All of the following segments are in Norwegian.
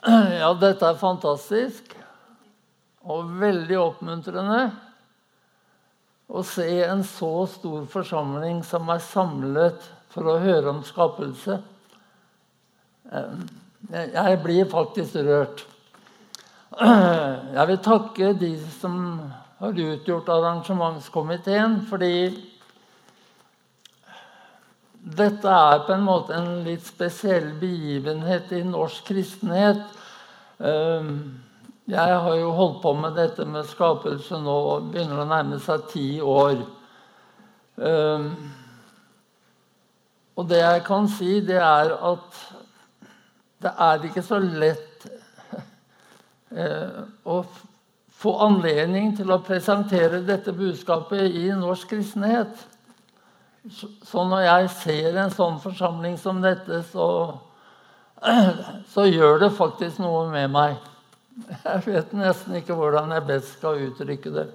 Ja, dette er fantastisk og veldig oppmuntrende å se en så stor forsamling som er samlet for å høre om skapelse. Eh, jeg blir faktisk rørt. Jeg vil takke de som har utgjort arrangementskomiteen, fordi dette er på en måte en litt spesiell begivenhet i norsk kristenhet. Eh, jeg har jo holdt på med dette med skapelse nå og begynner å nærme seg ti år. Um, og det jeg kan si, det er at det er ikke så lett uh, å få anledning til å presentere dette budskapet i norsk kristenhet. Så, når jeg ser en sånn forsamling som dette, så, så gjør det faktisk noe med meg. Jeg vet nesten ikke hvordan jeg best skal uttrykke det.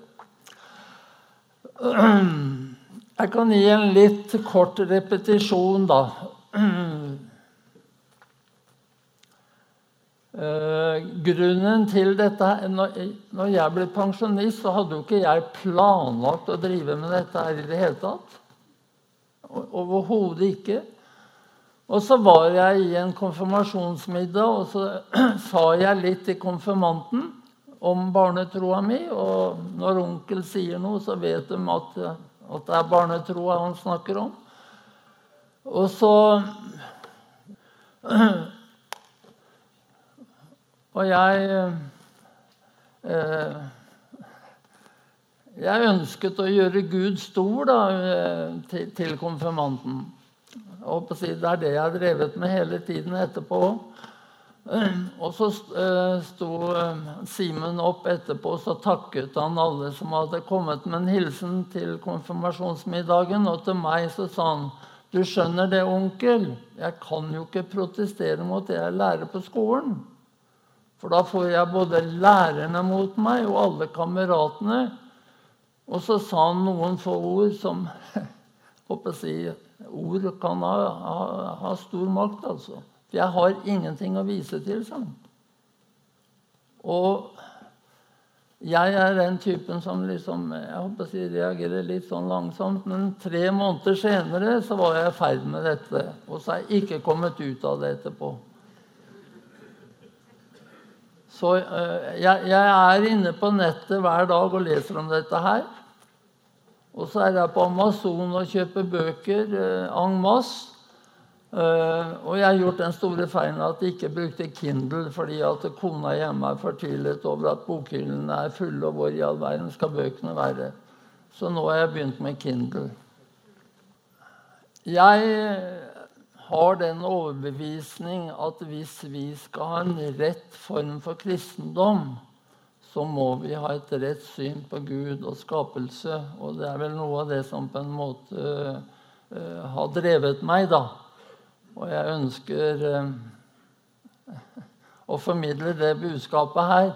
Jeg kan gi en litt kort repetisjon, da. Eh, grunnen til dette Når jeg ble pensjonist, så hadde jo ikke jeg planlagt å drive med dette i det hele tatt. Overhodet ikke. Og så var jeg i en konfirmasjonsmiddag, og så sa jeg litt til konfirmanten om barnetroa mi. Og når onkel sier noe, så vet de at, at det er barnetroa han snakker om. Og så Og jeg eh, Jeg ønsket å gjøre Gud stor da, eh, til, til konfirmanten. Det er det jeg har drevet med hele tiden etterpå. Og så eh, sto eh, Simen opp etterpå og så takket han alle som hadde kommet med en hilsen til konfirmasjonsmiddagen. Og til meg så sa han du skjønner det, onkel, jeg kan jo ikke protestere mot det jeg lærer på skolen. For da får jeg både lærerne mot meg og alle kameratene. Og så sa han noen få ord som håper jeg si, Ord kan ha, ha, ha, stor makt, altså. Jeg har ingenting å vise til, sånn. Og jeg er den typen som liksom, jeg håper å si, reagerer litt sånn langsomt. Men tre måneder senere så var jeg i ferd med dette. Og så har jeg ikke kommet ut av det etterpå. Så uh, jeg, jeg, er inne på nettet hver dag og leser om dette her. Og så er jeg på Amazon og kjøper bøker eh, en masse. Uh, og jeg har gjort den store feilen at jeg ikke brukte Kindle fordi at kona hjemme er fortvilet over at bokhyllene er fulle, og hvor i all verden skal bøkene være? Så nå har jeg begynt med Kindle. Jeg har den overbevisning at hvis vi skal ha en rett form for kristendom, så må vi ha et rett syn på Gud og skapelse. Og det er vel noe av det som på en måte uh, har drevet meg, da. Og jeg ønsker uh, å formidle det budskapet her.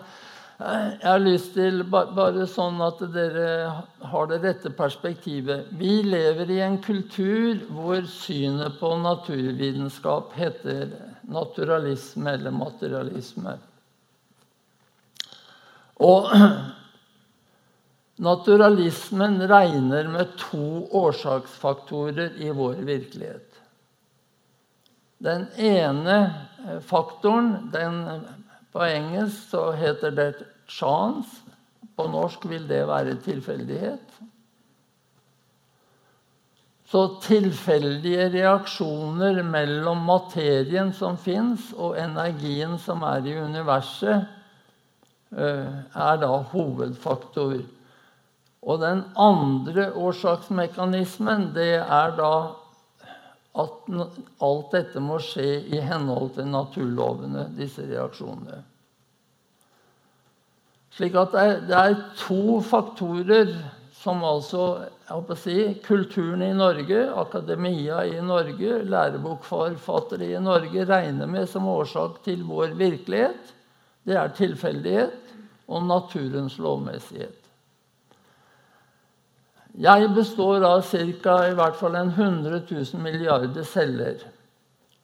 Jeg har lyst til bare sånn at dere har det rette perspektivet. Vi lever i en kultur hvor synet på naturvitenskap heter naturalisme eller materialisme. Og naturalismen regner med to årsaksfaktorer i vår virkelighet. Den ene eh, faktoren den, På engelsk så heter det 'chance'. På norsk vil det være tilfeldighet. Så tilfeldige reaksjoner mellom materien som fins, og energien som er i universet, Eh, er da hovedfaktor. Og den andre årsaksmekanismen, det er da at alt dette må skje i henhold til naturlovene, disse reaksjonene. Slik at det er, to faktorer som altså jeg å si, Kulturen i Norge, akademia i Norge, lærebokforfattere i Norge regner med som årsak til vår virkelighet det er tilfeldighet og naturens lovmessighet. Jeg består av ca. i hvert fall en 100 000 milliarder celler.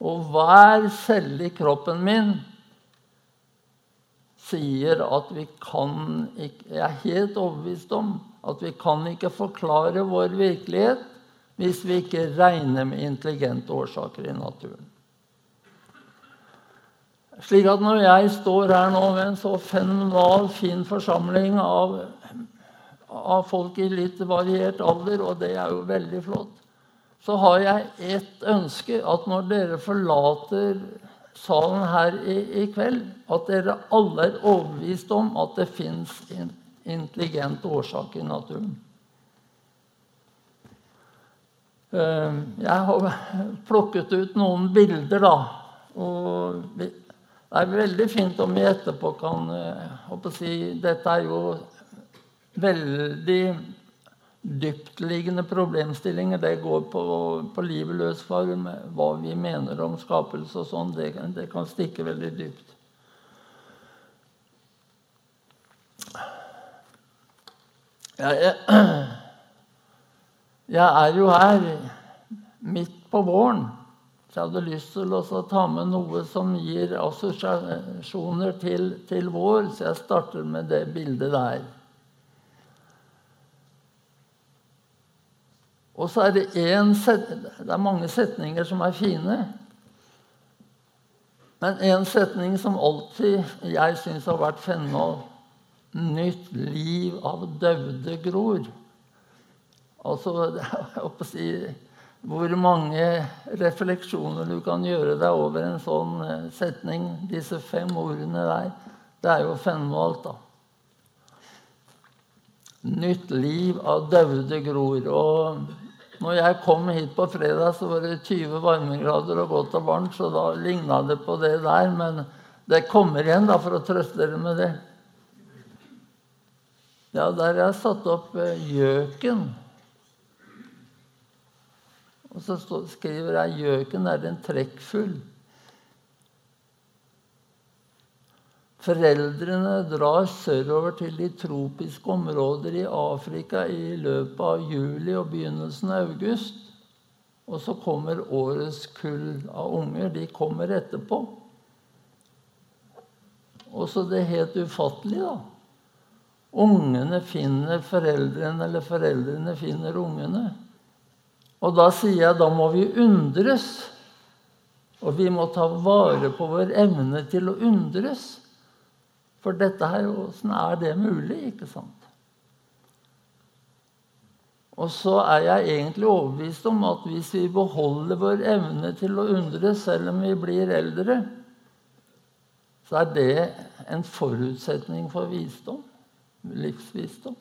Og hver celle i kroppen min sier at vi kan ikke Jeg er helt overbevist om at vi kan ikke forklare vår virkelighet hvis vi ikke regner med intelligente årsaker i naturen. Slik at når jeg står her nå med en så fenomenal fin forsamling av, av folk i litt variert alder, og det er jo veldig flott, så har jeg ett ønske at når dere forlater salen her i, i kveld, at dere alle er overbevist om at det fins en intelligent årsak i naturen. Eh, jeg har plukket ut noen bilder, da. Og det er veldig fint om vi etterpå kan eh, si, Dette er jo veldig dyptliggende problemstillinger. Det går på, på livet løs for hva vi mener om skapelse og sånn. Det, det, kan stikke veldig dypt. Jeg, jeg er jo her midt på våren. Så jeg hadde lyst til å ta med noe som gir assosiasjoner til, til vår, så jeg starter med det bildet der. Og så er det én Det er mange setninger som er fine. Men én setning som alltid jeg syns har vært fenomenal Nytt liv av døde gror. Altså jeg å si, Hvor mange refleksjoner du kan gjøre deg over en sånn eh, setning. Disse fem ordene der. Det er jo fenomenalt, da. Nytt liv av døvde gror. Og når jeg kom hit på fredag, så var det 20 varmegrader og godt og varmt, så da ligna det på det der. Men det kommer igjen, da, for å trøste dere med det. Ja, der jeg satt opp eh, gjøken. Og så skriver jeg 'gjøken er en trekkfugl'. Foreldrene drar sørover til de tropiske områder i Afrika i løpet av juli og begynnelsen av august. Og så kommer årets kull av unger. De kommer etterpå. Og så det helt ufattelige, da. Ungene finner foreldrene, eller foreldrene finner ungene. Og da sier jeg da må vi undres. Og vi må ta vare på vår evne til å undres. For dette her, åssen er det mulig? ikke sant? Og så er jeg egentlig overbevist om at hvis vi beholder vår evne til å undre selv om vi blir eldre, så er det en forutsetning for visdom. Livsvisdom.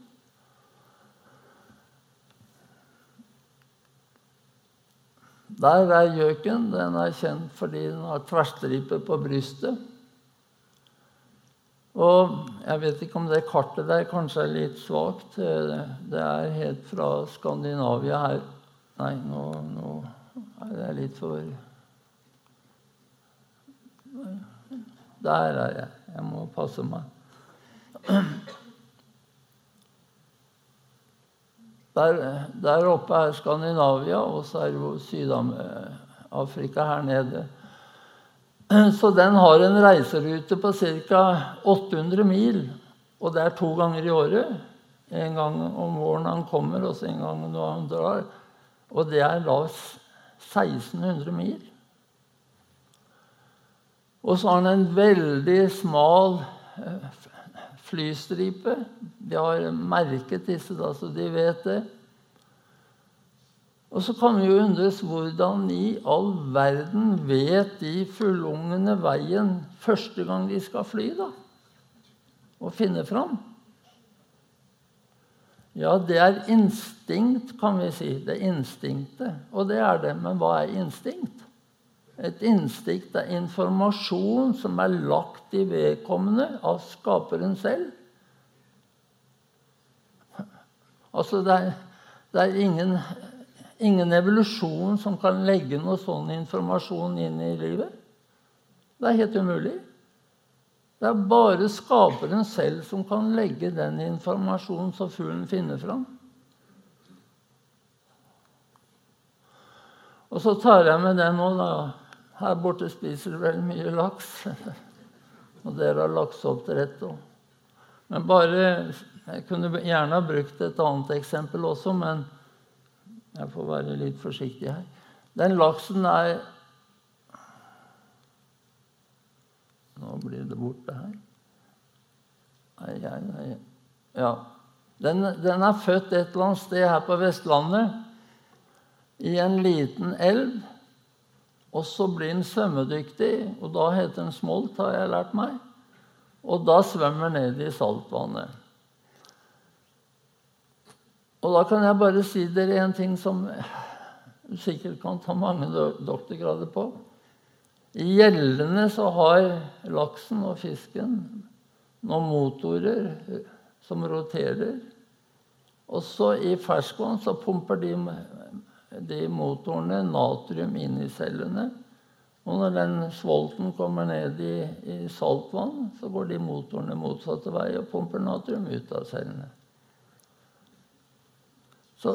Der er gjøken. Den er kjent fordi den har tverrstripe på brystet. Og jeg vet ikke om det kartet der kanskje er litt svakt. Det er helt fra Skandinavia her. Nei, nå, nå er jeg litt for Der er jeg. Jeg må passe meg. Der, der oppe er Skandinavia, og så er jo Syd-Afrika her nede. Så den har en reiserute på ca. 800 mil. Og det er to ganger i året. En gang om våren han kommer, og så en gang når han drar. Og det er da 1600 mil. Og så har han en veldig smal eh, flystripe. De har merket disse, da, så de vet det. Og så kan vi jo undres hvordan i all verden vet de fullungene veien første gang de skal fly, da? Og finne fram? Ja, det er instinkt, kan vi si. Det er instinktet. Og det er det. Men hva er instinkt? Et instinkt er informasjon som er lagt i vedkommende av skaperen selv. Altså, det er, det er ingen ingen evolusjon som kan legge noe sånn informasjon inn i livet. Det er helt umulig. Det er bare skaperen selv som kan legge den informasjonen så fuglen finner fram. Og så tar jeg med den nå, da. Her borte spiser du vel mye laks. Og dere har lakseoppdrett òg. Men bare Jeg kunne gjerne ha brukt et annet eksempel også, men jeg får være litt forsiktig her. Den laksen er Nå blir det borte her. Nei, nei, nei. Ja. Den, den, er født et eller annet sted her på Vestlandet, i en liten elv. Og så blir den svømmedyktig, og da heter den smolt, har jeg lært meg. Og da svømmer ned i saltvannet. Og da kan jeg bare si dere en ting som du sikkert kan ta mange doktorgrader på. I gjellene så har laksen og fisken noen motorer som roterer. Også i ferskvann så pumper de, de motorene natrium inn i cellene. Og når den svolten kommer ned i, i saltvann, så går de motorene motsatte vei og pumper natrium ut av cellene. Så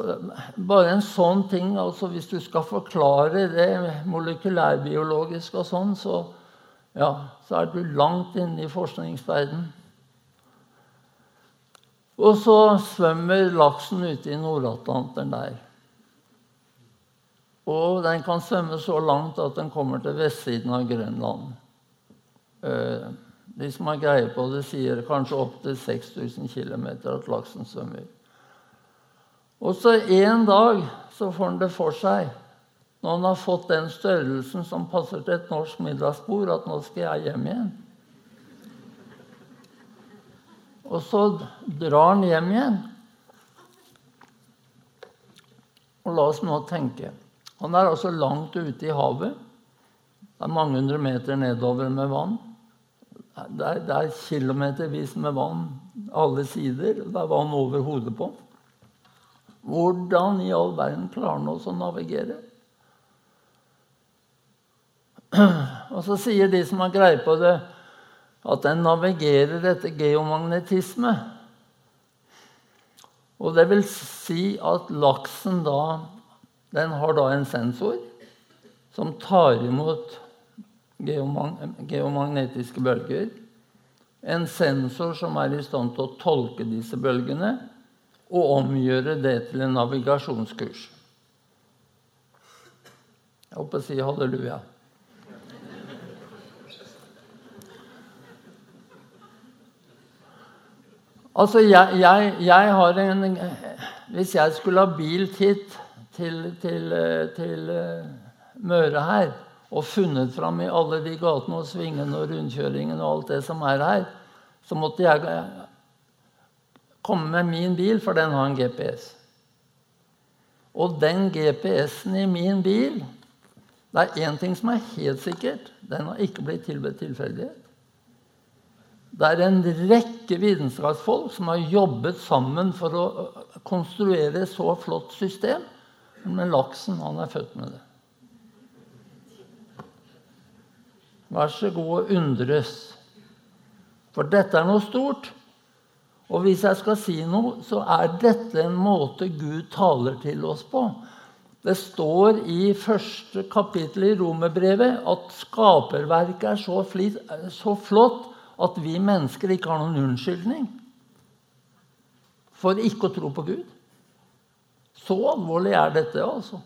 bare en sånn ting, altså Hvis du skal forklare det molekylærbiologisk og sånn, så, ja, så er du langt inne i forskningsverdenen. Og så svømmer laksen ute i Nord-Atlanteren der. Og den kan svømme så langt at den kommer til vestsiden av Grønland. Eh, de som har greie på det, sier kanskje opptil 6000 km at laksen svømmer. Og så en dag så får han det for seg, når han har fått den størrelsen som passer til et norsk middagsbord, at nå skal jeg hjem igjen. Og så drar han hjem igjen. Og la oss nå tenke. Han er altså langt ute i havet. Det er mange hundre meter nedover med vann. Det er, det er kilometervis med vann alle sider. Det er vann over hodet på. Hvordan i all verden klarer han oss å navigere? Og så sier de som har greie på det, at den navigerer etter geomagnetisme. Og det vil si at laksen da den har da en sensor som tar imot geomagnetiske bølger. En sensor som er i stand til å tolke disse bølgene og omgjøre det til en navigasjonskurs. Jeg håper å si halleluja. Altså, jeg, jeg, jeg, har en Hvis jeg skulle ha bil hit til, til, til uh, Møre her og funnet fram i alle de gatene og svingene og rundkjøringene og alt det som er her, så måtte jeg komme med min bil, for den har en GPS. Og den GPS-en i min bil Det er én ting som er helt sikkert. Den har ikke blitt tilbedt tilfeldighet. Det er en rekke vitenskapsfolk som har jobbet sammen for å konstruere et så flott system. Men laksen, han er født med det. Vær så god og undres. For dette er noe stort. Og hvis jeg skal si noe, så er dette en måte Gud taler til oss på. Det står i første kapittel i Romerbrevet at skaperverket er så, flit, så flott at vi mennesker ikke har noen unnskyldning for ikke å tro på Gud. Så alvorlig er dette, altså.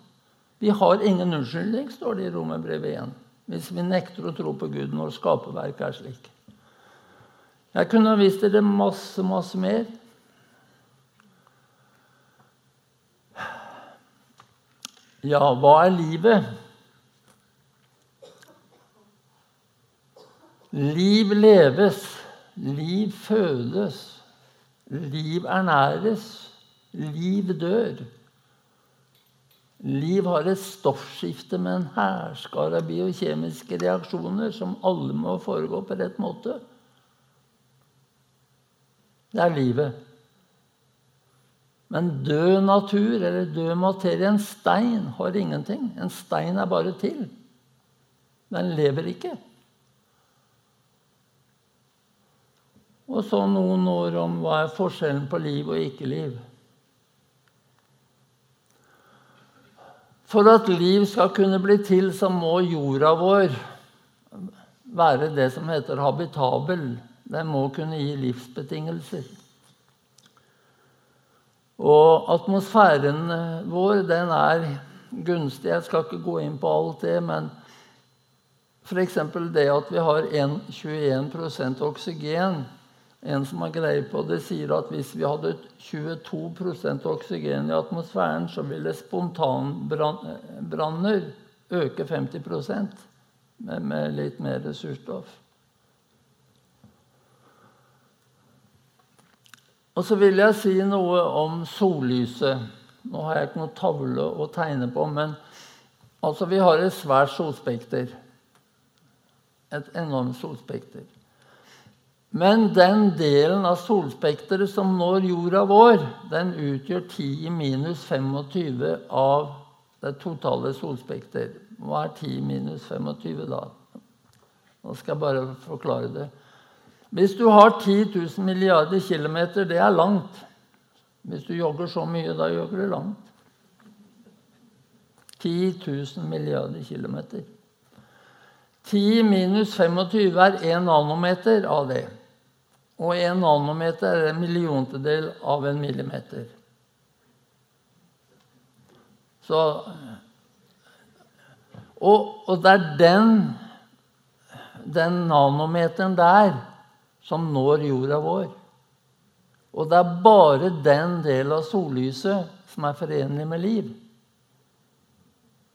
Vi har ingen unnskyldning, står det i Romerbrevet 1, hvis vi nekter å tro på Gud når skaperverket er slik. Jeg kunne ha vist dere masse, masse mer. Ja, hva er livet? Liv leves, liv fødes, liv ernæres, liv dør. Liv har et stoffskifte med en hærskare av biokjemiske reaksjoner som alle må foregå på rett måte. Det er livet. Men død natur eller død materie, en stein, har ingenting. En stein er bare til. Den lever ikke. Og så noen ord om hva er forskjellen på liv og ikke-liv. For at liv skal kunne bli til, så må jorda vår være det som heter habitabel. Den må kunne gi livsbetingelser. Og atmosfæren vår, den er gunstig. Jeg skal ikke gå inn på alt det, men f.eks. det at vi har 21% oksygen En som har greie på det, sier at hvis vi hadde 22% oksygen i atmosfæren, så ville spontanbranner øke 50 med, med litt mer ressursstoff. Og så vil jeg si noe om sollyset. Nå har jeg ikke noen tavle å tegne på, men altså, vi har et svært solspekter et enormt solspekter. Men den delen av solspekteret som når jorda vår, den utgjør 10 minus 25 av det totale solspekter. Hva er 10 minus 25 da? Nå skal jeg bare forklare det. Hvis du har 10 000 milliarder kilometer, det er langt. Hvis du jogger så mye, da jogger du langt. 10 000 milliarder kilometer. 10 minus 25 er 1 nanometer av det. Og 1 nanometer er en milliontedel av en millimeter. Så Og, og det er den, den nanometeren der som når jorda vår. Og det er bare den delen av sollyset som er forenlig med liv.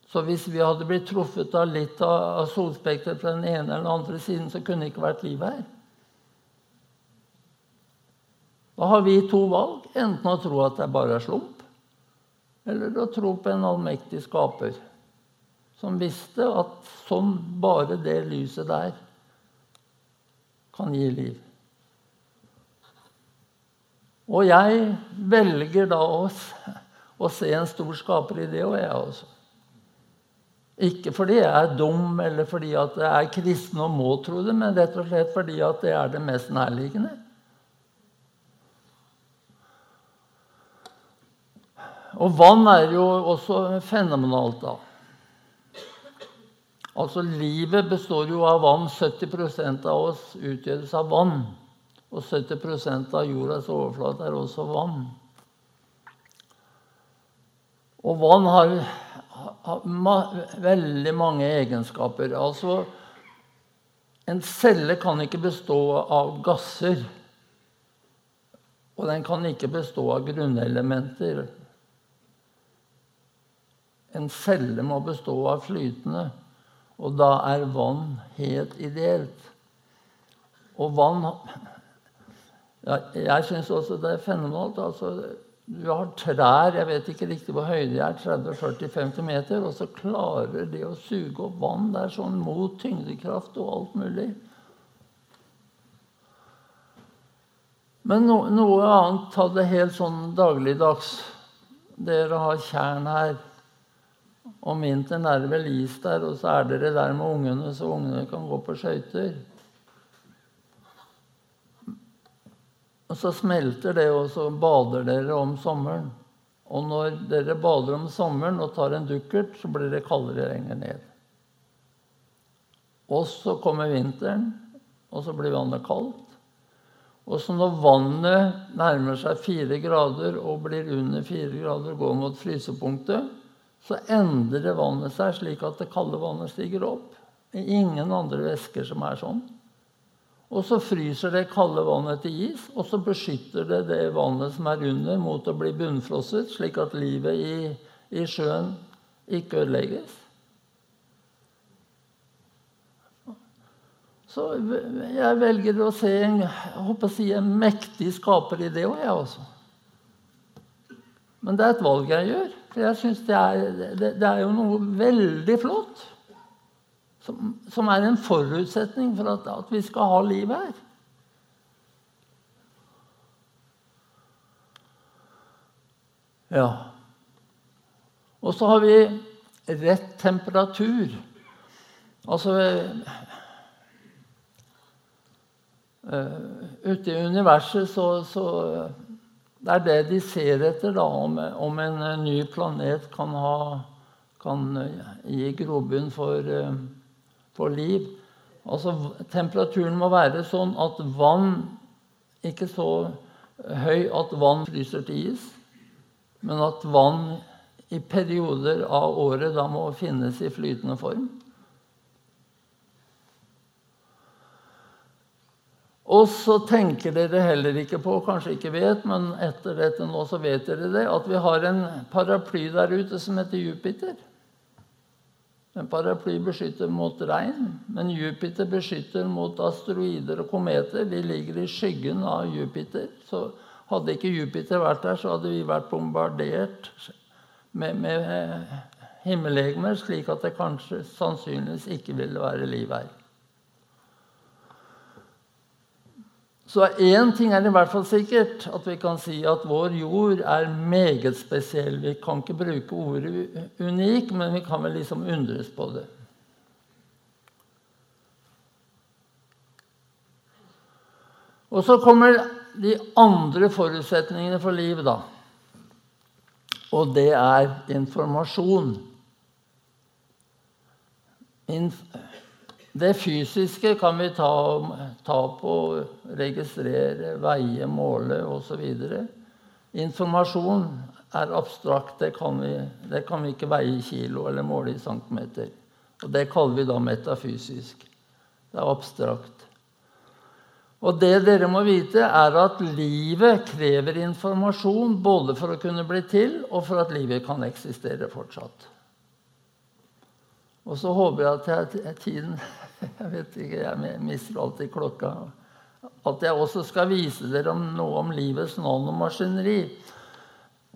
Så hvis vi hadde blitt truffet av litt av solspekteret fra den ene eller den andre siden, så kunne det ikke vært liv her. Da har vi to valg. Enten å tro at det bare er slump, eller å tro på en allmektig skaper som visste at sånn bare det lyset der kan gi liv. Og jeg velger da å, å se en stor skaper i det, og jeg også. Ikke fordi jeg er dum eller fordi jeg er kristen og må tro det, men rett og slett fordi det er det mest nærliggende. Og vann er jo også fenomenalt, da. Altså, Livet består jo av vann. 70% av oss utgjøres av vann. Og 70% av jordas overflate er også vann. Og vann har veldig mange egenskaper. Altså En celle kan ikke bestå av gasser. Og den kan ikke bestå av grunnelementer. En celle må bestå av flytende, og da er vann helt ideelt. Og vann ja, Jeg syns også det er fenomenalt. Altså, du har trær jeg vet ikke riktig hvor høye de er, 30-40-50 meter, og så klarer de å suge opp vann der sånn mot tyngdekraft og alt mulig. Men no, noe annet ta det helt sånn dagligdags. Dere har tjern her. Om vinteren er det vel is der, og så er dere der med ungene, så ungene kan gå på skøyter. Og så smelter det, og så bader dere om sommeren. Og når dere bader om sommeren og tar en dukkert, så blir det kaldere lenger ned. Og så kommer vinteren, og så blir vannet kaldt. Og så når vannet nærmer seg fire grader og blir under fire grader går mot frysepunktet, så endrer vannet seg slik at det kalde vannet stiger opp. Er ingen andre væsker som er sånn. Og så fryser det kalde vannet til is, og så beskytter det det vannet som er under, mot å bli bunnfrosset, slik at livet i, i sjøen ikke ødelegges. Så jeg velger å se en, jeg håper å si, en mektig skaper i det òg, jeg også. Men det er et valg jeg gjør. For jeg syns det, det, det er jo noe veldig flott som, som er en forutsetning for at, at vi skal ha liv her. Ja. Og så har vi rett temperatur. Altså uh, Ute i universet så, så, Det er det de ser etter, da, om, om en ny planet kan, ha, kan gi grobunn for uh, for liv. Altså temperaturen må være sånn at vann ikke så høy at vann fryser til is, men at vann i perioder av året da må finnes i flytende form. Og så tenker dere heller ikke på, kanskje ikke vet, men etter dette nå så vet dere det, at vi har en paraply der ute som heter Jupiter. En paraply beskytter mot regn, men Jupiter beskytter mot asteroider og kometer. De ligger i skyggen av Jupiter. Så hadde ikke Jupiter vært der, så hadde vi vært bombardert med, med himmellegemer, slik at det kanskje sannsynligvis ikke ville være liv her. Så én ting er i hvert fall sikkert, at vi kan si at vår jord er meget spesiell. Vi kan ikke bruke ordet unik, men vi kan vel liksom undres på det. Og så kommer de andre forutsetningene for liv, da. Og det er informasjon. Inf det fysiske kan vi ta, ta på, registrere, veie, måle osv. Informasjon er abstrakt. Det kan, vi, det kan vi ikke veie i kilo eller måle i centimeter. Og det kaller vi da metafysisk. Det er abstrakt. Og det dere må vite, er at livet krever informasjon både for å kunne bli til, og for at livet kan eksistere fortsatt. Og så håper jeg at jeg, tiden Jeg vet ikke, jeg mister alltid klokka. At jeg også skal vise dere noe om livets nanomaskineri.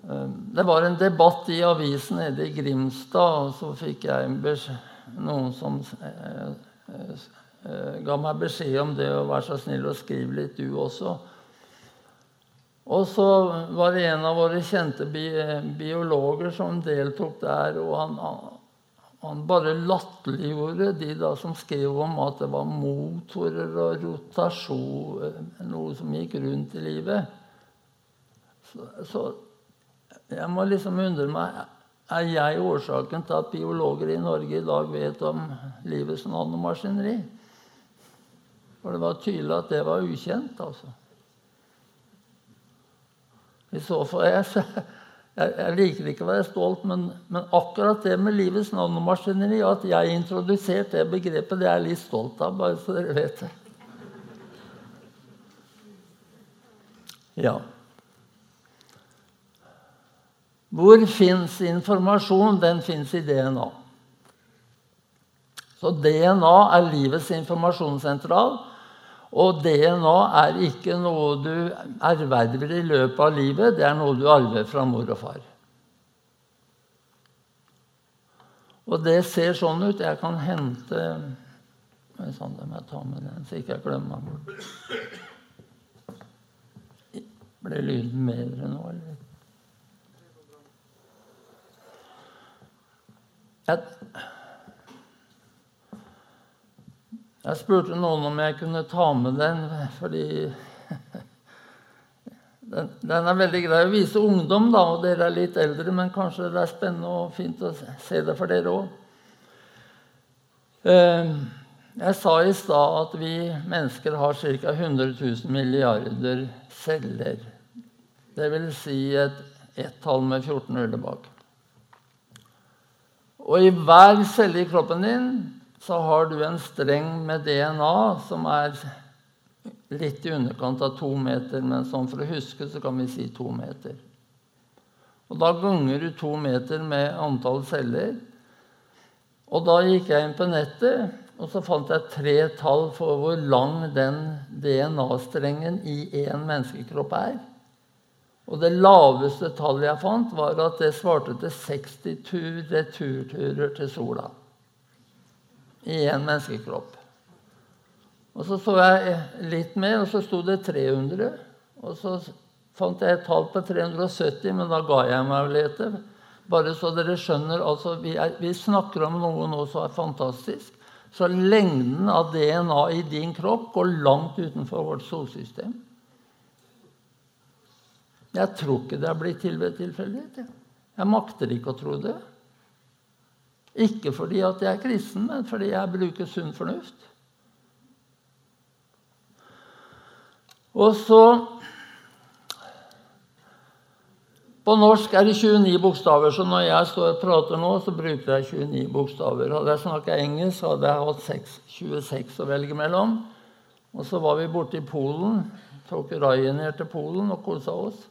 Eh, det var en debatt i avisen nede i Grimstad, og så fikk jeg noen som eh, eh, ga meg beskjed om det å være så snill å skrive litt, du også. Og så var det en av våre kjente biologer som deltok der. og han, han bare latterliggjorde de da som skrev om at det var motorer og rotasjon, noe som gikk rundt i livet. Så, så jeg må liksom undre meg Er jeg årsaken til at biologer i Norge i dag vet om livets nanomaskineri? For det var tydelig at det var ukjent, altså. I så fall jeg, jeg, jeg, liker ikke å være stolt, men, men, akkurat det med livets nanomaskineri, at jeg introduserte det begrepet, det er jeg litt stolt av, bare så dere vet det. Ja. Hvor fins informasjon? Den fins i DNA. Så DNA er livets informasjonssentral. Og DNA er ikke noe du erverver i løpet av livet, det er noe du arver fra mor og far. Og det ser sånn ut. Jeg kan hente sånn, Det må jeg ta med den, så ikke jeg glemmer meg bort. Ble lyden bedre nå, eller? Jeg Jeg spurte noen om jeg kunne ta med den, fordi den, den, er veldig grei å vise ungdom, da, og dere er litt eldre, men kanskje det er spennende og fint å se det for dere òg. Eh, jeg sa i stad at vi mennesker har ca. 100 000 milliarder celler. Det vil si et ett-tall med 14 nuller bak. Og i hver celle i kroppen din så har du en streng med DNA som er litt i underkant av to meter. Men sånn for å huske så kan vi si to meter. Og Da ganger du to meter med antall celler. Og da gikk jeg inn på nettet, og så fant jeg tre tall for hvor lang den DNA-strengen i én menneskekropp er. Og det laveste tallet jeg fant, var at det svarte til 60 returturer til sola i en menneskekropp. Og Så så jeg litt mer, og så sto det 300. Og så fant jeg et tall på 370, men da ga jeg meg å lete. Bare så dere skjønner, altså, vi, er, vi snakker om noe nå som er fantastisk. Så lengden av DNA i din kropp går langt utenfor vårt solsystem. Jeg tror ikke det er blitt til tilfeldighet. Jeg makter ikke å tro det. Ikke fordi at jeg er kristen, men fordi jeg bruker sunn fornuft. Og så På norsk er det 29 bokstaver, så når jeg står og prater nå, så bruker jeg 29 bokstaver. Hadde jeg snakka engelsk, hadde jeg hatt 6, 26 å velge mellom. Og så var vi borte i Polen, tok Ryanair til Polen og kosa oss.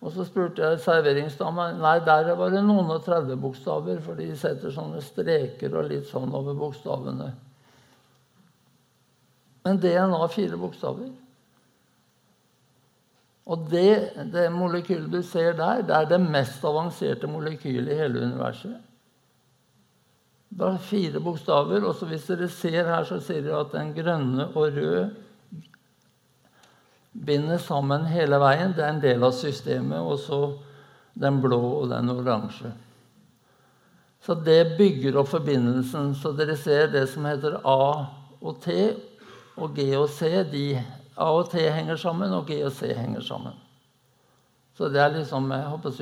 Og så spurte jeg serveringsdama nei, der var det noen og 30 bokstaver, for de setter sånne streker og litt sånn over bokstavene. Men DNA har fire bokstaver. Og det, det molekylet du ser der, det er det mest avanserte molekylet i hele universet. Det er fire bokstaver, og hvis dere ser her, så ser dere at den grønne og røde binder sammen hele veien. Det er en del av systemet. Og så den blå og den oransje. Så det bygger opp forbindelsen. Så dere ser det som heter A og T og G og C. De A og T henger sammen, og G og C henger sammen. Så det er liksom jeg håper,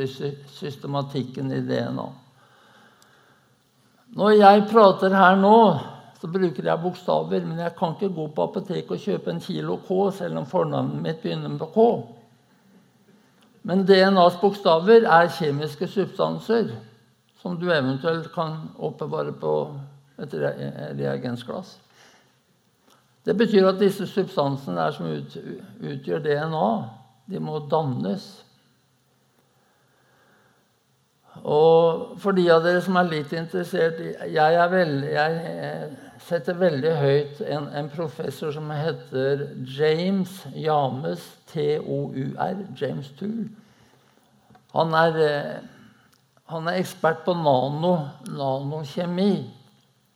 systematikken i DNA. Når jeg prater her nå, så bruker jeg bokstaver, men jeg kan ikke gå på apoteket og kjøpe en kilo K, selv om fornavnet mitt begynner på K. Men DNAs bokstaver er kjemiske substanser som du eventuelt kan oppbevare på et reagensglass. Det betyr at disse substansene der som utgjør DNA, de må dannes. Og for de av dere som er litt interessert Jeg, veldig, jeg setter veldig høyt en, en, professor som heter James James, T-O-U-R. James Tool. Han er, han er ekspert på nano, nanokjemi.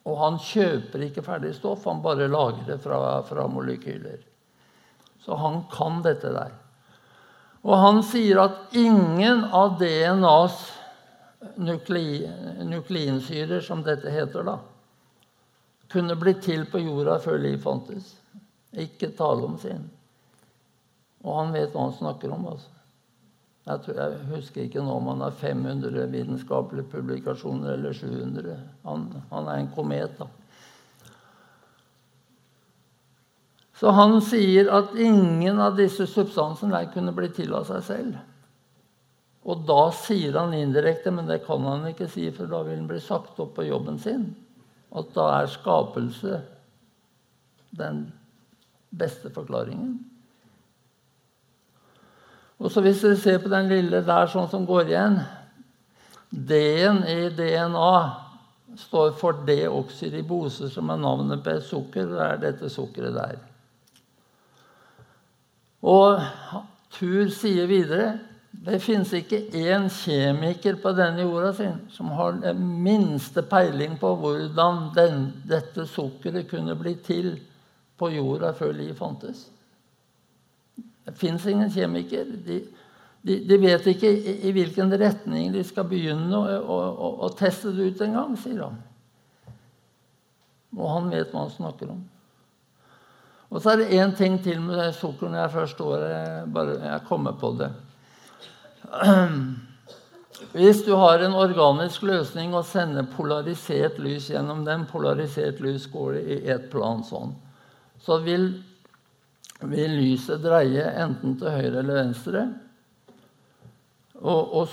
Og han kjøper ikke ferdig stoff, han bare lager det fra, fra molekyler. Så han kan dette der. Og han sier at ingen av DNAs nuklei, nukleinsyrer, som dette heter, da, kunne blitt til på jorda før liv fantes. Ikke tale om sin. Og han vet hva han snakker om. altså. Jeg, tror, jeg, husker ikke nå om han har 500 vitenskapelige publikasjoner eller 700. Han, han er en komet, da. Så han sier at ingen av disse substansene kunne bli til av seg selv. Og da sier han indirekte, men det kan han ikke si, for da vil han bli sagt opp på jobben sin, at da er skapelse den beste forklaringen. Og så Hvis dere ser på den lille der sånn som går igjen D-en i DNA står for deoksyribose, som er navnet på sukker. Det er dette sukkeret der. Og Tur sier videre det fins ikke én kjemiker på denne jorda sin som har den minste peiling på hvordan den, dette sukkeret kunne bli til på jorda før liv fantes. Det fins ingen kjemiker. De, de, de, vet ikke i, i, hvilken retning de skal begynne å, å, å, å teste det ut engang, sier han. Og han vet hva han snakker om. Og så er det én ting til med sukkeret når jeg først står bare jeg kommer på det. Hvis du har en organisk løsning og sender polarisert lys gjennom den, polarisert lys går i ett plan sånn, så vil vil lyset dreie enten til høyre eller venstre. Og, og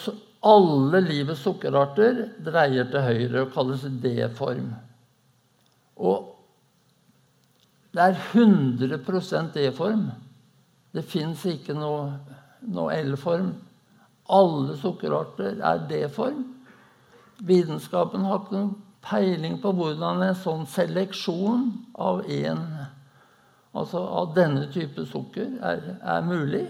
alle livets sukkerarter dreier til høyre og kalles D-form. Og det er 100% D-form. Det fins ikke noe, noe L-form. Alle sukkerarter er D-form. Vitenskapen har ikke noen peiling på hvordan en sånn seleksjon av én altså av denne type sukker, er, er mulig.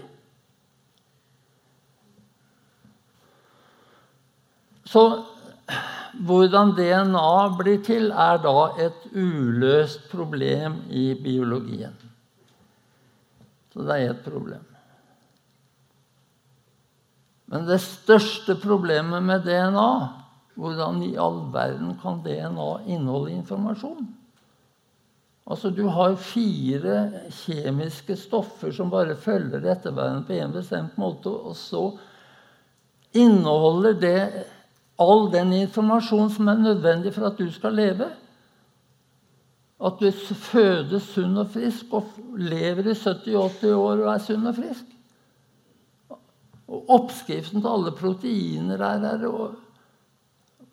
Så hvordan DNA blir til, er da et uløst problem i biologien. Så det er et problem. Men det største problemet med DNA Hvordan i all verden kan DNA inneholde informasjon? Altså, Du har fire kjemiske stoffer som bare følger etter hverandre på en bestemt måte. Og så inneholder det all den informasjonen som er nødvendig for at du skal leve. at du fødes sunn og frisk og lever i 70-80 år og er sunn og frisk. Og oppskriften til alle proteiner er her.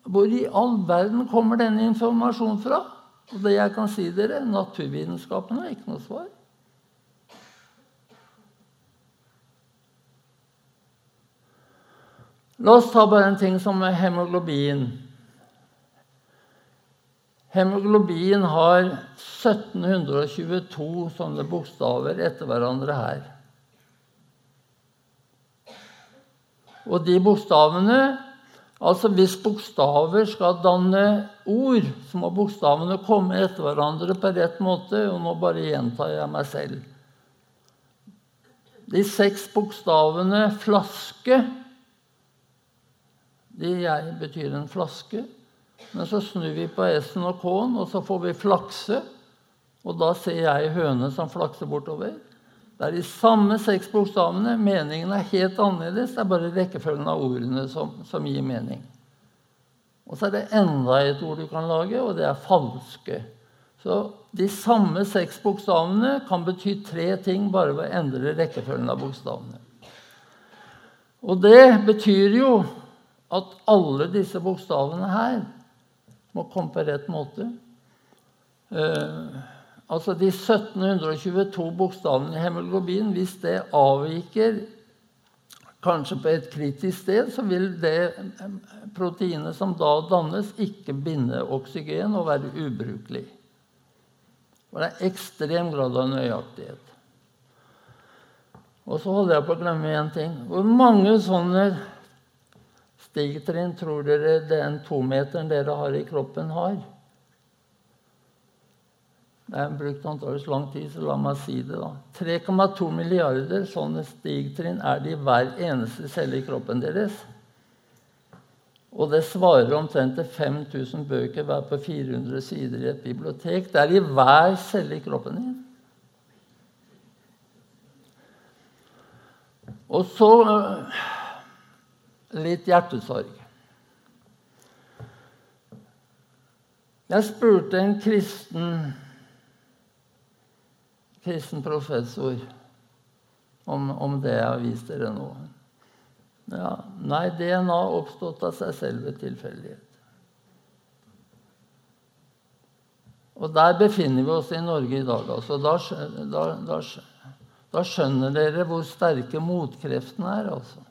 Hvor i all verden kommer denne informasjonen fra? Og det jeg kan si dere, naturvitenskapen har ikke noe svar. La oss ta bare en ting som hemoglobin. Hemoglobin har 1722 sånne bokstaver etter hverandre her. Og de bokstavene Altså hvis bokstaver skal danne ord, så må bokstavene komme etter hverandre på rett måte. Og nå bare gjentar jeg meg selv. De seks bokstavene 'flaske' de jeg betyr en flaske. Men så snur vi på S-en og K-en, og så får vi flakse. Og da ser jeg høne som flakser bortover. Det er de samme seks bokstavene. Meningen er helt annerledes. Det er bare rekkefølgen av ordene som, som, gir mening. Og så er det enda et ord du kan lage, og det er falske. Så de samme seks bokstavene kan bety tre ting bare ved å endre rekkefølgen av bokstavene. Og det betyr jo at alle disse bokstavene her må komme på rett måte. Uh, Altså de 1722 bokstavene i hemoglobin, hvis det avviker kanskje på et kritisk sted, så vil det proteinet som da dannes, ikke binde oksygen og være ubrukelig. Og det er ekstrem grad av nøyaktighet. Og så holder jeg på å glemme én ting. Hvor mange sånne stigtrinn tror dere den tometeren dere har i kroppen, har? Jeg har brukt antakeligvis lang tid, så la meg si det. da. 3,2 milliarder sånne stigtrinn er det i hver eneste celle i kroppen deres. Og det svarer omtrent til 5000 bøker hver på 400 sider i et bibliotek. Det er i hver celle i kroppen din. Og så øh, litt hjertesorg. Jeg spurte en kristen kristen professor om, om det jeg har vist dere nå. Ja, nei, DNA har oppstått av seg selv ved tilfeldighet. Og der befinner vi oss i Norge i dag. Altså. Da, da, da, da, skjønner dere hvor sterke motkreftene er. Altså.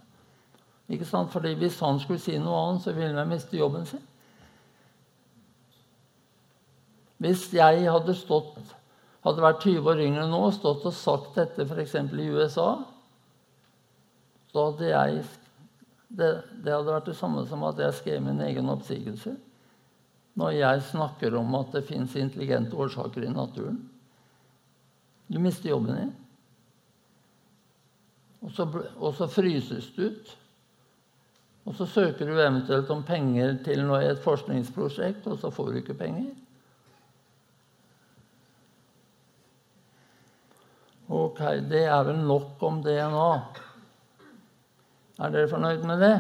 Ikke sant? Fordi Hvis han skulle si noe annet, så ville han miste jobben sin. Hvis jeg hadde stått hadde vært 20 år yngre nå og stått og sagt dette f.eks. i USA, så hadde jeg det, det, hadde vært det samme som at jeg skrev min egen oppsigelse. Når jeg snakker om at det fins intelligente årsaker i naturen. Du mister jobben din. Og så, og så fryses du ut. Og så søker du eventuelt om penger til noe, et forskningsprosjekt, og så får du ikke penger. Ok, det er vel nok om det nå. Er dere fornøyd med det?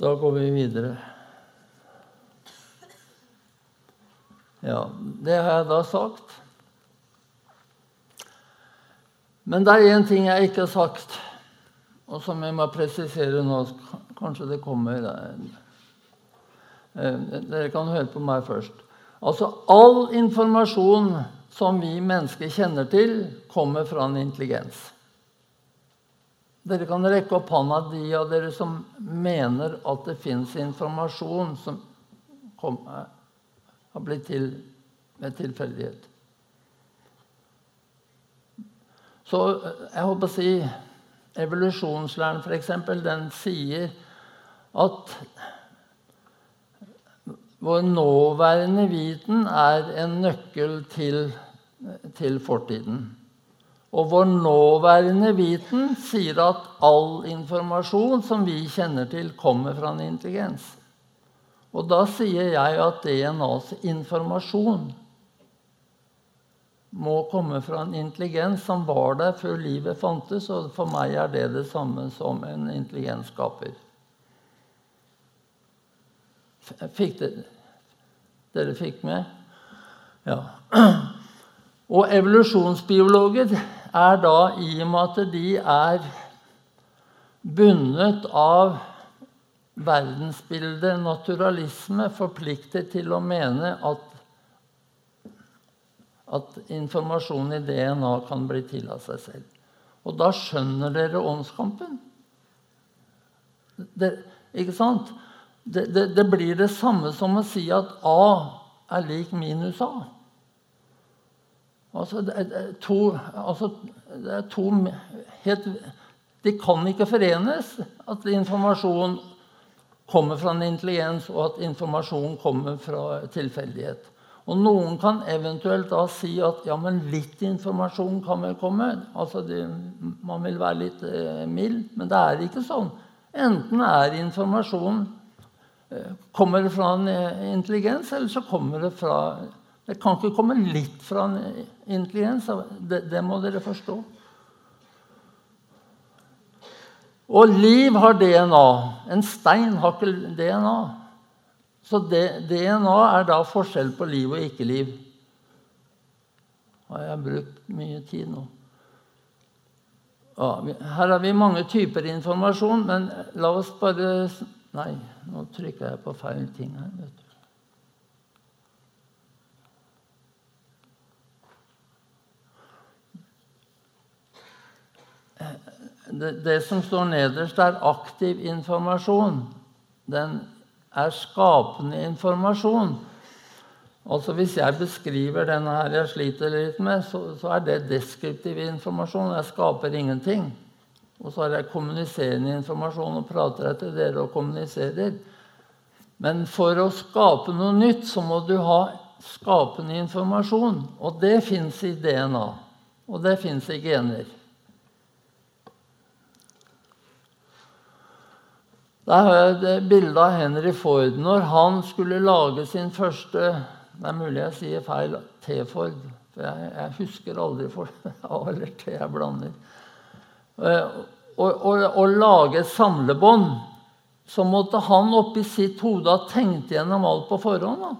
Da går vi videre. Ja, det har jeg da sagt. Men det er én ting jeg ikke har sagt, og som jeg må presisere nå. Kanskje det kommer eh, Dere kan høre på meg først. Altså, all informasjon som vi mennesker kjenner til, kommer fra en intelligens. Dere kan rekke opp hånda, de av dere som mener at det fins informasjon som kom, eh, har blitt til med tilfeldighet. Så eh, jeg håper å si Evolusjonslæren, f.eks., den sier at vår nåværende viten er en nøkkel til, til fortiden. Og vår nåværende viten sier at all informasjon som vi kjenner til, kommer fra en intelligens. Og da sier jeg at DNAs informasjon må komme fra en intelligens som var der før livet fantes, og for meg er det det samme som en intelligensskaper. Fikk det, dere fikk med? Ja. Og evolusjonsbiologer er da, i og med at de er bundet av verdensbildet naturalisme, forpliktet til å mene at at informasjon i DNA kan bli til av seg selv. Og da skjønner dere åndskampen. Det, ikke sant? Det, det, det, blir det samme som å si at A er lik minus A. Altså, det er to, altså, det er to helt De kan ikke forenes. At informasjon kommer fra en intelligens, og at informasjon kommer fra tilfeldighet. Og noen kan eventuelt da si at ja, men litt informasjon kan vel komme. Altså det, man vil være litt eh, mild, men det er ikke sånn. Enten er informasjon eh, Kommer det fra en eh, intelligens, eller så kommer det fra Det kan ikke komme litt fra en eh, intelligens. Det, det må dere forstå. Og liv har DNA. En stein har ikke DNA. Så DNA er da forskjell på liv og ikke-liv. Har jeg brukt mye tid nå? Ja, her har vi mange typer informasjon, men la oss bare Nei, nå trykker jeg på feil ting her. vet du. Det, det, som står nederst, er aktiv informasjon. Den er skapende informasjon. Altså Hvis jeg beskriver denne her jeg sliter litt med, så, så er det deskriptiv informasjon. Jeg skaper ingenting. Og så har jeg kommuniserende informasjon og prater jeg til dere og kommuniserer. Men for å skape noe nytt så må du ha skapende informasjon. Og det fins i DNA. Og det fins i gener. Der har jeg et bilde av Henry Ford når han skulle lage sin første Det er mulig jeg sier feil T-Ford, for jeg, jeg, husker aldri for A eller T jeg blander. Å lage et samlebånd, så måtte han oppi sitt hode ha tenkt gjennom alt på forhånd. Da.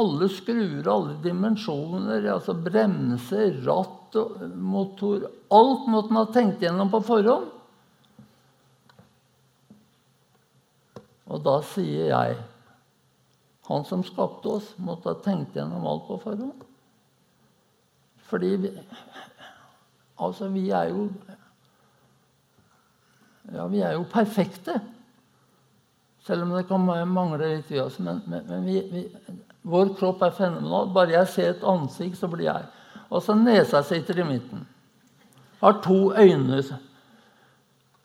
Alle skruer, alle dimensjoner, altså bremser, ratt, motor Alt måtte han ha tenkt gjennom på forhånd. Og da sier jeg Han som skapte oss, måtte ha tenkt gjennom alt på forhånd. Fordi vi, Altså, vi er jo Ja, vi er jo perfekte. Selv om det kan mangle litt i oss. Men, men, men vi, vi, vår kropp er fenomenal. Bare jeg ser et ansikt, så blir jeg Og så nesa sitter i midten. Har to øyne.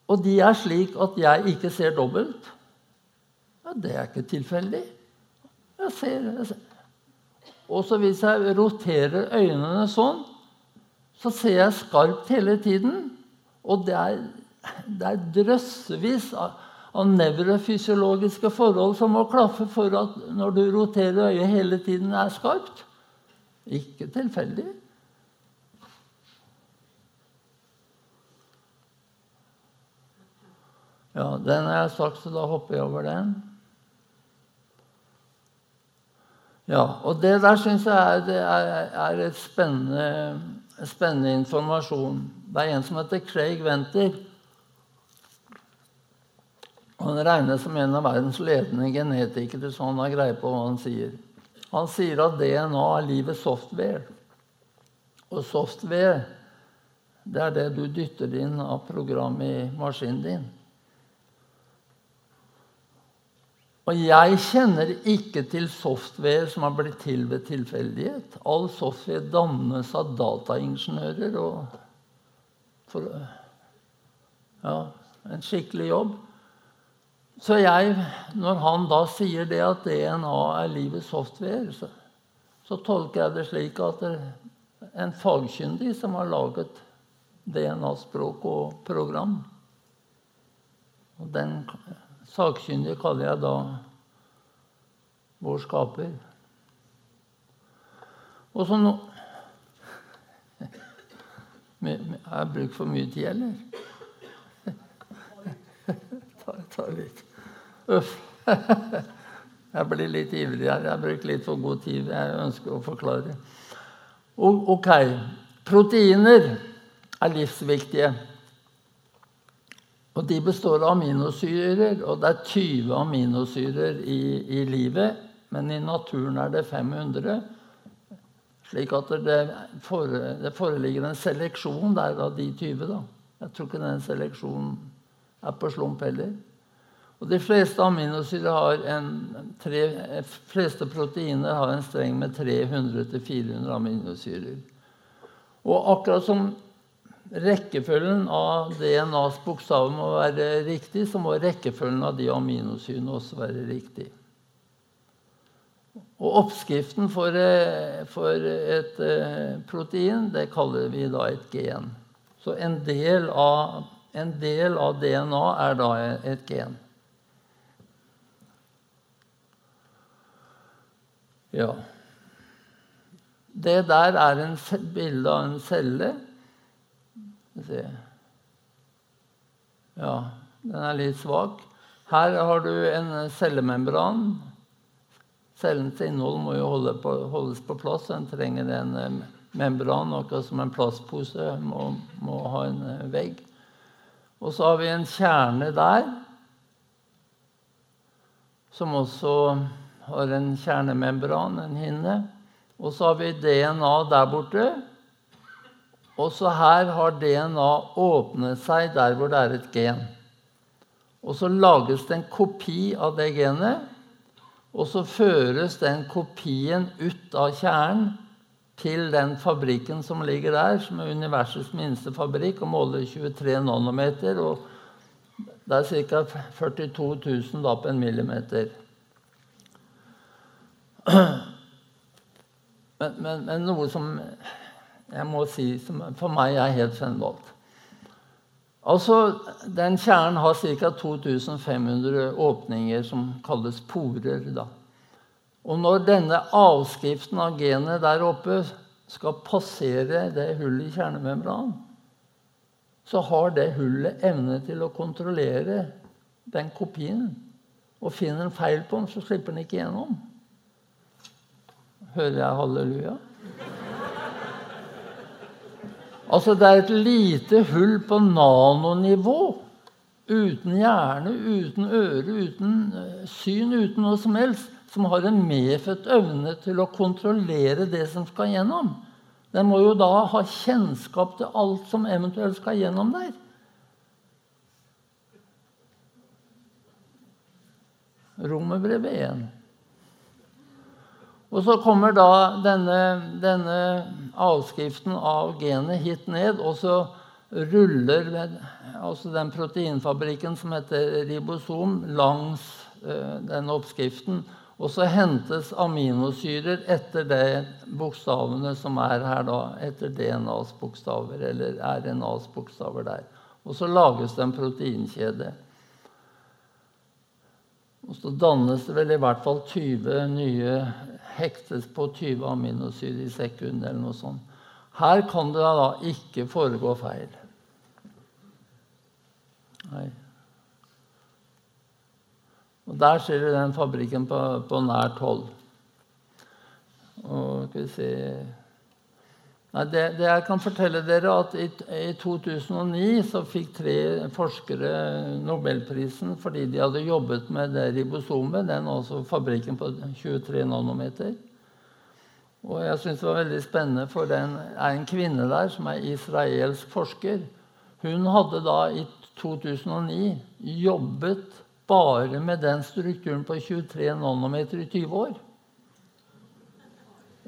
Og de er slik at jeg ikke ser dobbelt. Ja, det er ikke tilfeldig. Jeg ser, jeg ser. Og så hvis jeg roterer øynene sånn, så ser jeg skarpt hele tiden. Og det er, det er drøssevis av, av nevrofysiologiske forhold som må klaffe for at når du roterer øyet hele tiden, er skarpt. Ikke tilfeldig. Ja, den har jeg sagt, så da hopper jeg over den. Ja, og det der syns jeg er, er, er et spennende, spennende, informasjon. Det er en som heter Craig Venter. Han regnes som en av verdens ledende genetikere, så han har greie på hva han sier. Han sier at DNA er livets software. Og software, det er det du dytter inn av program i maskinen din. Og jeg kjenner ikke til software som har blitt til ved tilfeldighet. All software dannes av dataingeniører og for ja, en skikkelig jobb. Så jeg, når han da sier det at DNA er livets software, så, så tolker jeg det slik at det er en fagkyndig som har laget DNA-språk og program. Og den Sakkyndig kaller jeg da vår skaper. Og så nå Har jeg brukt for mye tid, eller? ta, ta litt Uff. Jeg blir litt ivrig her. Jeg brukt litt for god tid. Jeg ønsker å forklare. Ok. Proteiner er livsviktige. Og de består av aminosyrer, og det er 20 aminosyrer i, i livet. Men i naturen er det 500. Slik at det, det foreligger en seleksjon der av de 20. Da. Jeg tror ikke den seleksjonen er på slump heller. Og De fleste aminosyrer har en, tre, fleste proteiner har en streng med 300-400 aminosyrer. Og akkurat som rekkefølgen av DNAs bokstaver må være riktig, så må rekkefølgen av de aminosyrene også være riktig. Og oppskriften for, eh, for, et eh, protein det kaller vi da et gen. Så en del av, en del av DNA er da et gen. Ja. Det der er en bilde av en celle. Ja, den er litt svak. Her har du en cellemembran. Cellens innhold må jo holde på, holdes på plass. Den trenger en eh, membran, akkurat som en plastpose må, må ha en eh, vegg. Og så har vi en kjerne der, som også har en kjernemembran, en hinne. Og så har vi DNA der borte. Og så her har DNA åpnet seg der hvor det er et gen. Og så lages det en kopi av det genet. Og så føres den kopien ut av kjernen til den fabrikken som ligger der, som er universets minste fabrikk og måler 23 nanometer. og Det er ca. 42 000 da på en millimeter. Men, men, men, noe som jeg må si som for meg er helt fremvalgt. Altså, Den kjernen har ca. 2500 åpninger som kalles porer. da. Og når denne avskriften av genet der oppe skal passere det hullet i kjernemembranen, så har det hullet evne til å kontrollere den kopien. Og finner en feil på den, så slipper den ikke gjennom. Hører jeg halleluja? Altså, det er et lite hull på nanonivå. Uten hjerne, uten øre, uten eh, syn, uten noe som helst. Som har en medfødt evne til å kontrollere det som skal gjennom. Den må jo da ha kjennskap til alt som eventuelt skal gjennom der. Romerbrevet 1. Og så kommer da denne, denne avskriften av genet hit ned, og så ruller altså den proteinfabrikken som heter ribosom, langs uh, den oppskriften. Og så hentes aminosyrer etter de bokstavene som er her, da, etter DNAs bokstaver, eller RNAs bokstaver der. Og så lages det en proteinkjede. Og så dannes det vel i hvert fall 20 nye hektes på 20 aminosyrer i sekundet eller noe sånt. Her kan det da ikke foregå feil. Nei. Og der ser du den fabrikken på, på nært hold. Og skal vi se Nei, det, det, jeg kan fortelle dere, at i, i, 2009 så fikk tre forskere nobelprisen fordi de hadde jobbet med det ribosomet, den også fabrikken på 23 nanometer. Og jeg syns det var veldig spennende, for det er en kvinne der som er israelsk forsker. Hun hadde da i 2009 jobbet bare med den strukturen på 23 nanometer i 20 år.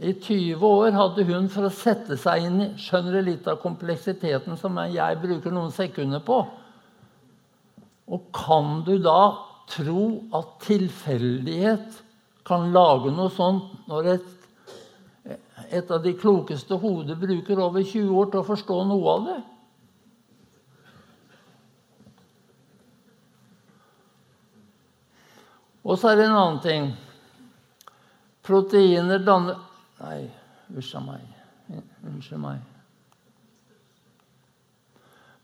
I 20 år hadde hun for å sette seg inn i Skjønner du litt av kompleksiteten som jeg bruker noen sekunder på? Og kan du da tro at tilfeldighet kan lage noe sånt når et, et av de klokeste hoder bruker over 20 år til å forstå noe av det? Og så er det en annen ting. Proteiner danner Nei, usj a meg. Unnskyld meg.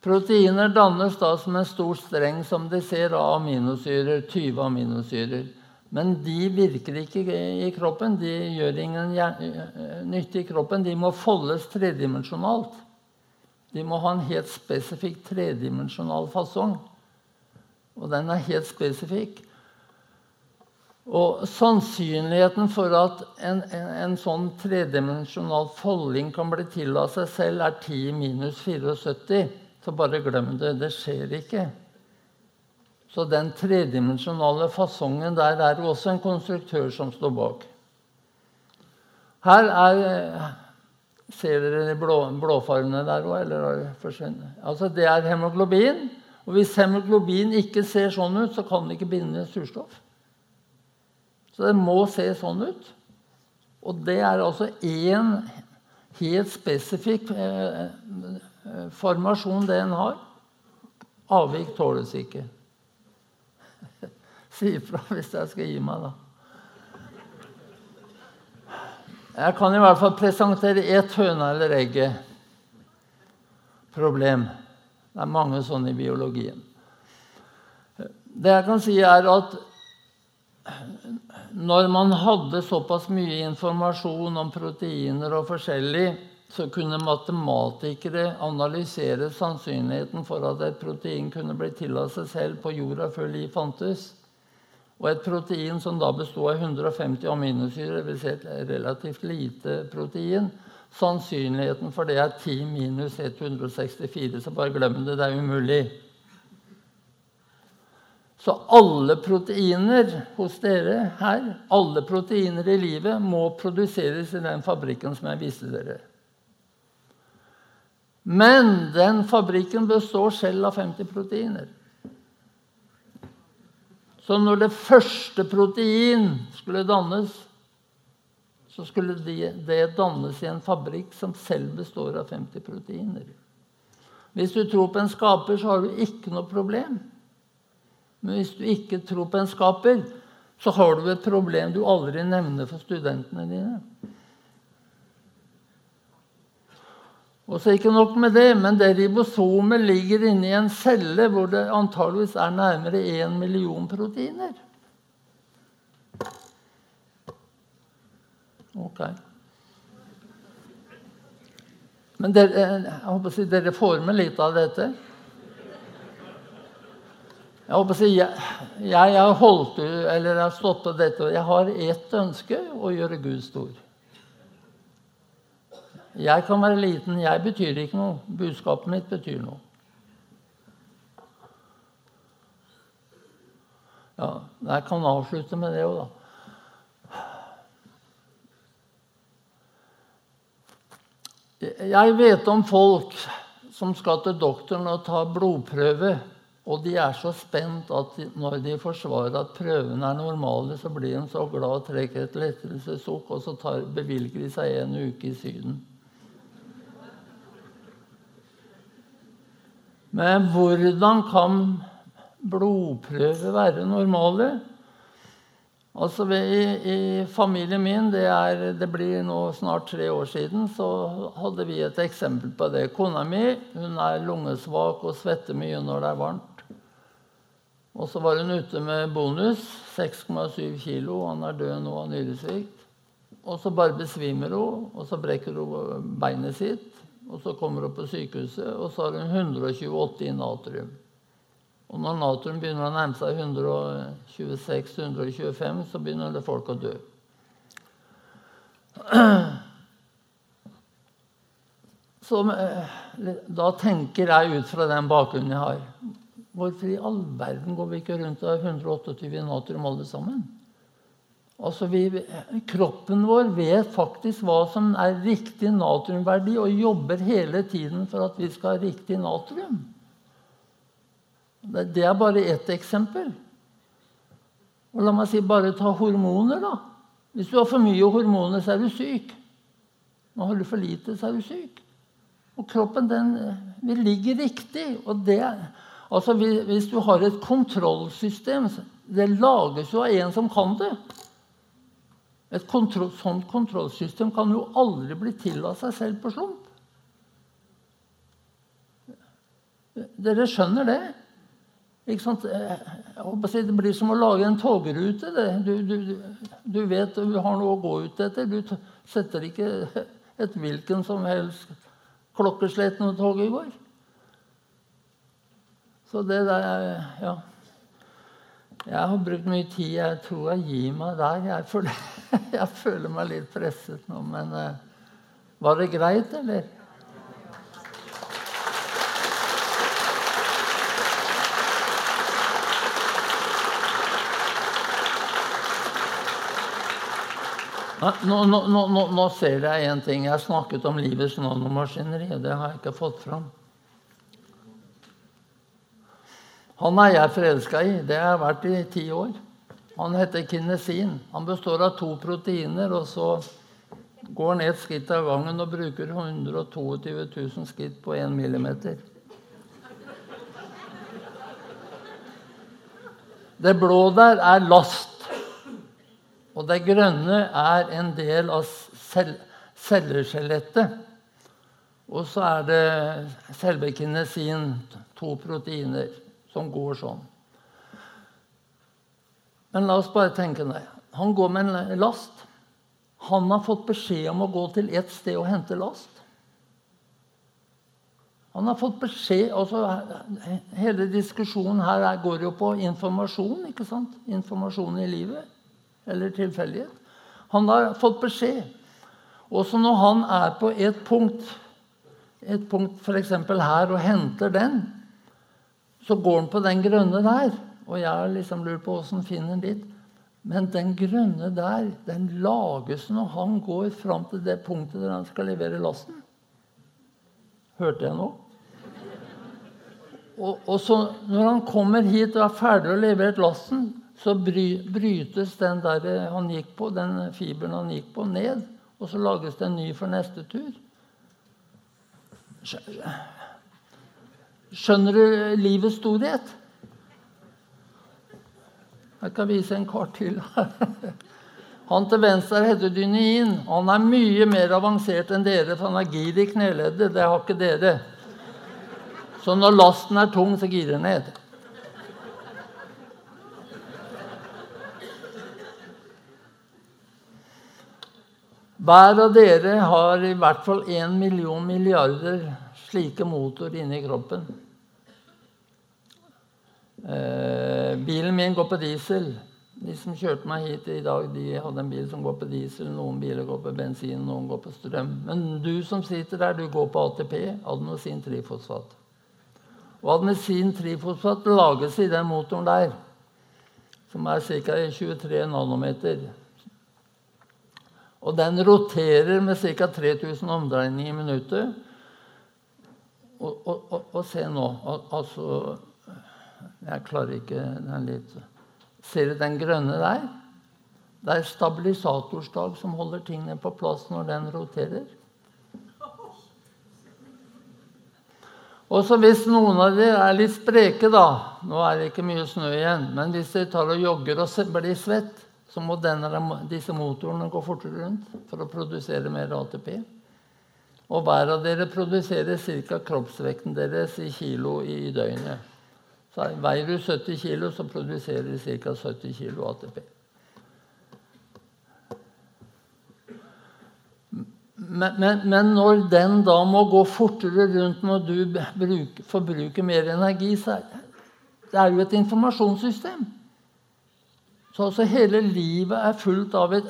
Proteiner dannes da som en stor streng som de ser av aminosyrer, 20 aminosyrer. Men de virker ikke i kroppen. De gjør ingen nytte i kroppen. De må foldes tredimensjonalt. De må ha en helt spesifikk tredimensjonal fasong. Og den er helt spesifikk. Og sannsynligheten for at en, en, en sånn tredimensjonal folding kan bli til av seg selv, er 10 minus 74. Så bare glem det. Det skjer ikke. Så den tredimensjonale fasongen der er det også en konstruktør som står bak. Her er Ser dere de blå, blåfargene der òg, eller forsvinner? Altså, det er hemoglobin. Og hvis hemoglobin ikke ser sånn ut, så kan det ikke binde surstoff. Så det må se sånn ut. Og det er altså én helt spesifikk formasjon det en har. Avvik tåles ikke. si ifra hvis jeg skal gi meg, da. Jeg kan i hvert fall presentere ett høna eller egget problem. Det er mange sånne i biologien. Det jeg kan si, er at når man hadde såpass mye informasjon om proteiner og forskjellig, så kunne matematikere analysere sannsynligheten for at et protein kunne bli til av seg selv på jorda før liv fantes. Og et protein som da bestod av 150 aminosyrer, dvs. Si et relativt lite protein, sannsynligheten for det er 10 minus 164, så bare glem det. Det er umulig. Så alle proteiner hos dere her, alle proteiner i livet, må produseres i den fabrikken som jeg viste dere. Men den fabrikken består selv av 50 proteiner. Så når det første protein skulle dannes, så skulle det, dannes i en fabrikk som selv består av 50 proteiner. Hvis du tror på en skaper, så har du ikke noe problem. Men hvis du ikke tror på en skaper, så har du et problem du aldri nevner for studentene dine. Og så Ikke nok med det, men det ribosomet ligger inni en celle hvor det antageligvis er nærmere 1 million proteiner. Ok. Men dere, jeg håper å si, dere får med litt av dette? Jeg håper å si, jeg, har holdt eller jeg har stått på dette, og jeg har ett ønske å gjøre Gud stor. Jeg kan være liten, jeg betyr ikke noe. Budskapet mitt betyr noe. Ja, jeg kan avslutte med det òg, da. Jeg vet om folk som skal til doktoren og ta blodprøve og de er så spent at når de forsvarer at prøvene er normale, så blir de så glad og trekker et lettelsessukk, og så tar, bevilger de seg en uke i Syden. Men hvordan kan blodprøver være normale? Altså i, i, familien min, det, er, det, blir nå snart tre år siden, så hadde vi et eksempel på det. Kona mi hun er lungesvak og svetter mye når det er varmt. Og så var hun ute med bonus. 6,7 kilo. Han er død nå av nyresvikt. Og så bare besvimer hun, og så brekker hun beinet sitt. Og så kommer hun på sykehuset, og så har hun 128 i natrium. Og når natrium begynner å nærme seg 126-125, så begynner det folk å dø. Så eh, da tenker jeg ut fra den bakgrunnen jeg har Hvorfor i all verden går vi ikke rundt og er 128 natrium alle sammen? Altså vi, kroppen vår vet faktisk hva som er riktig natriumverdi, og jobber hele tiden for at vi skal ha riktig natrium. Det er bare ett eksempel. Og la meg si bare ta hormoner, da. Hvis du har for mye hormoner, så er du syk. Nå har du for lite, så er du syk. Og kroppen den vil ligge riktig. og det er Altså, Hvis du har et kontrollsystem Det lages jo av en som kan det. Et kontroll, sånt kontrollsystem kan jo aldri bli til av seg selv på slump. Dere skjønner det? Ikke sant? Det blir som å lage en togrute. Du, du, du, vet du har noe å gå ut etter. Du setter ikke et hvilken som helst klokkeslett når toget går. Så det der Ja. Jeg har brukt mye tid. Jeg tror jeg gir meg der. Jeg føler, jeg føler meg litt presset nå, men eh, var det greit, eller? Nå, nå, nå, nå, ser jeg en ting. Jeg har snakket om livets nanomaskineri. og Det har jeg ikke fått fram. Han er jeg forelska i. Det har jeg vært i ti år. Han heter kinesin. Han består av to proteiner, og så går han ett skritt av gangen og bruker 122 000 skritt på 1 millimeter. Det blå der er last. Og det grønne er en del av celleskjelettet. Og så er det selve kinesin, to proteiner, som går sånn. Men la oss bare tenke det. Han går med en last. Han har fått beskjed om å gå til ett sted og hente last. Han har fått beskjed altså, Hele diskusjonen her går jo på informasjon. ikke sant? Informasjon i livet eller tilfeldighet. Han har fått beskjed. Også når han er på et punkt, et punkt f.eks. her, og henter den, så går han på den grønne der. Og jeg liksom lurt på åssen finner han dit. Men den grønne der, den lages når han går fram til det punktet der han skal levere lasten. Hørte jeg nå? Og, og så når han kommer hit og er ferdig å levere lasten, så bry, brytes den der han gikk på, den fiberen han gikk på, ned. Og så lages det en ny for neste tur. Skjønner du livets storhet? Jeg kan vise en kart til. Han til venstre heter Dynein. Han er mye mer avansert enn dere, for han har gir i kneleddet. Det har ikke dere. Så når lasten er tung, så girer den ned. Hver av dere har i hvert fall én million milliarder slike motorer inni kroppen. Eh, bilen min går på diesel. De som kjørte meg hit i dag, de hadde en bil som går på diesel. Noen biler går på bensin, noen går på strøm. Men du som sitter der, du går på ATP, adenosin trifosfat. Og adenosin trifosfat lages i den motoren der, som er ca. 23 nanometer. Og den roterer med ca. 3000 omdreininger i minuttet. Og, og, og, se nå Altså Jeg klarer ikke den litt Ser du den grønne der? Det er stabilisatorstag som holder tingene på plass når den roterer. Og så Hvis noen av dere er litt spreke, da Nå er det ikke mye snø igjen. Men hvis dere tar og jogger og blir svett, så må denne, disse motorene gå fortere rundt for å produsere mer ATP. Og hver av dere produserer ca. kroppsvekten deres i kilo i døgnet. Så Veier du 70 kilo, så produserer du ca. 70 kilo ATP. Men, men, men, når den da må gå fortere rundt når du bruker, forbruker mer energi, så er det jo et informasjonssystem. Så hele livet er fullt av et,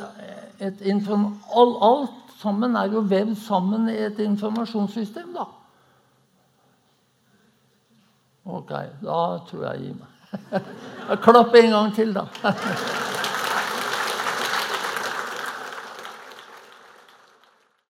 et all, Alt sammen er jo vevd sammen i et informasjonssystem, da. Ok, da tror jeg jeg gir meg. Klapp en gang til, da.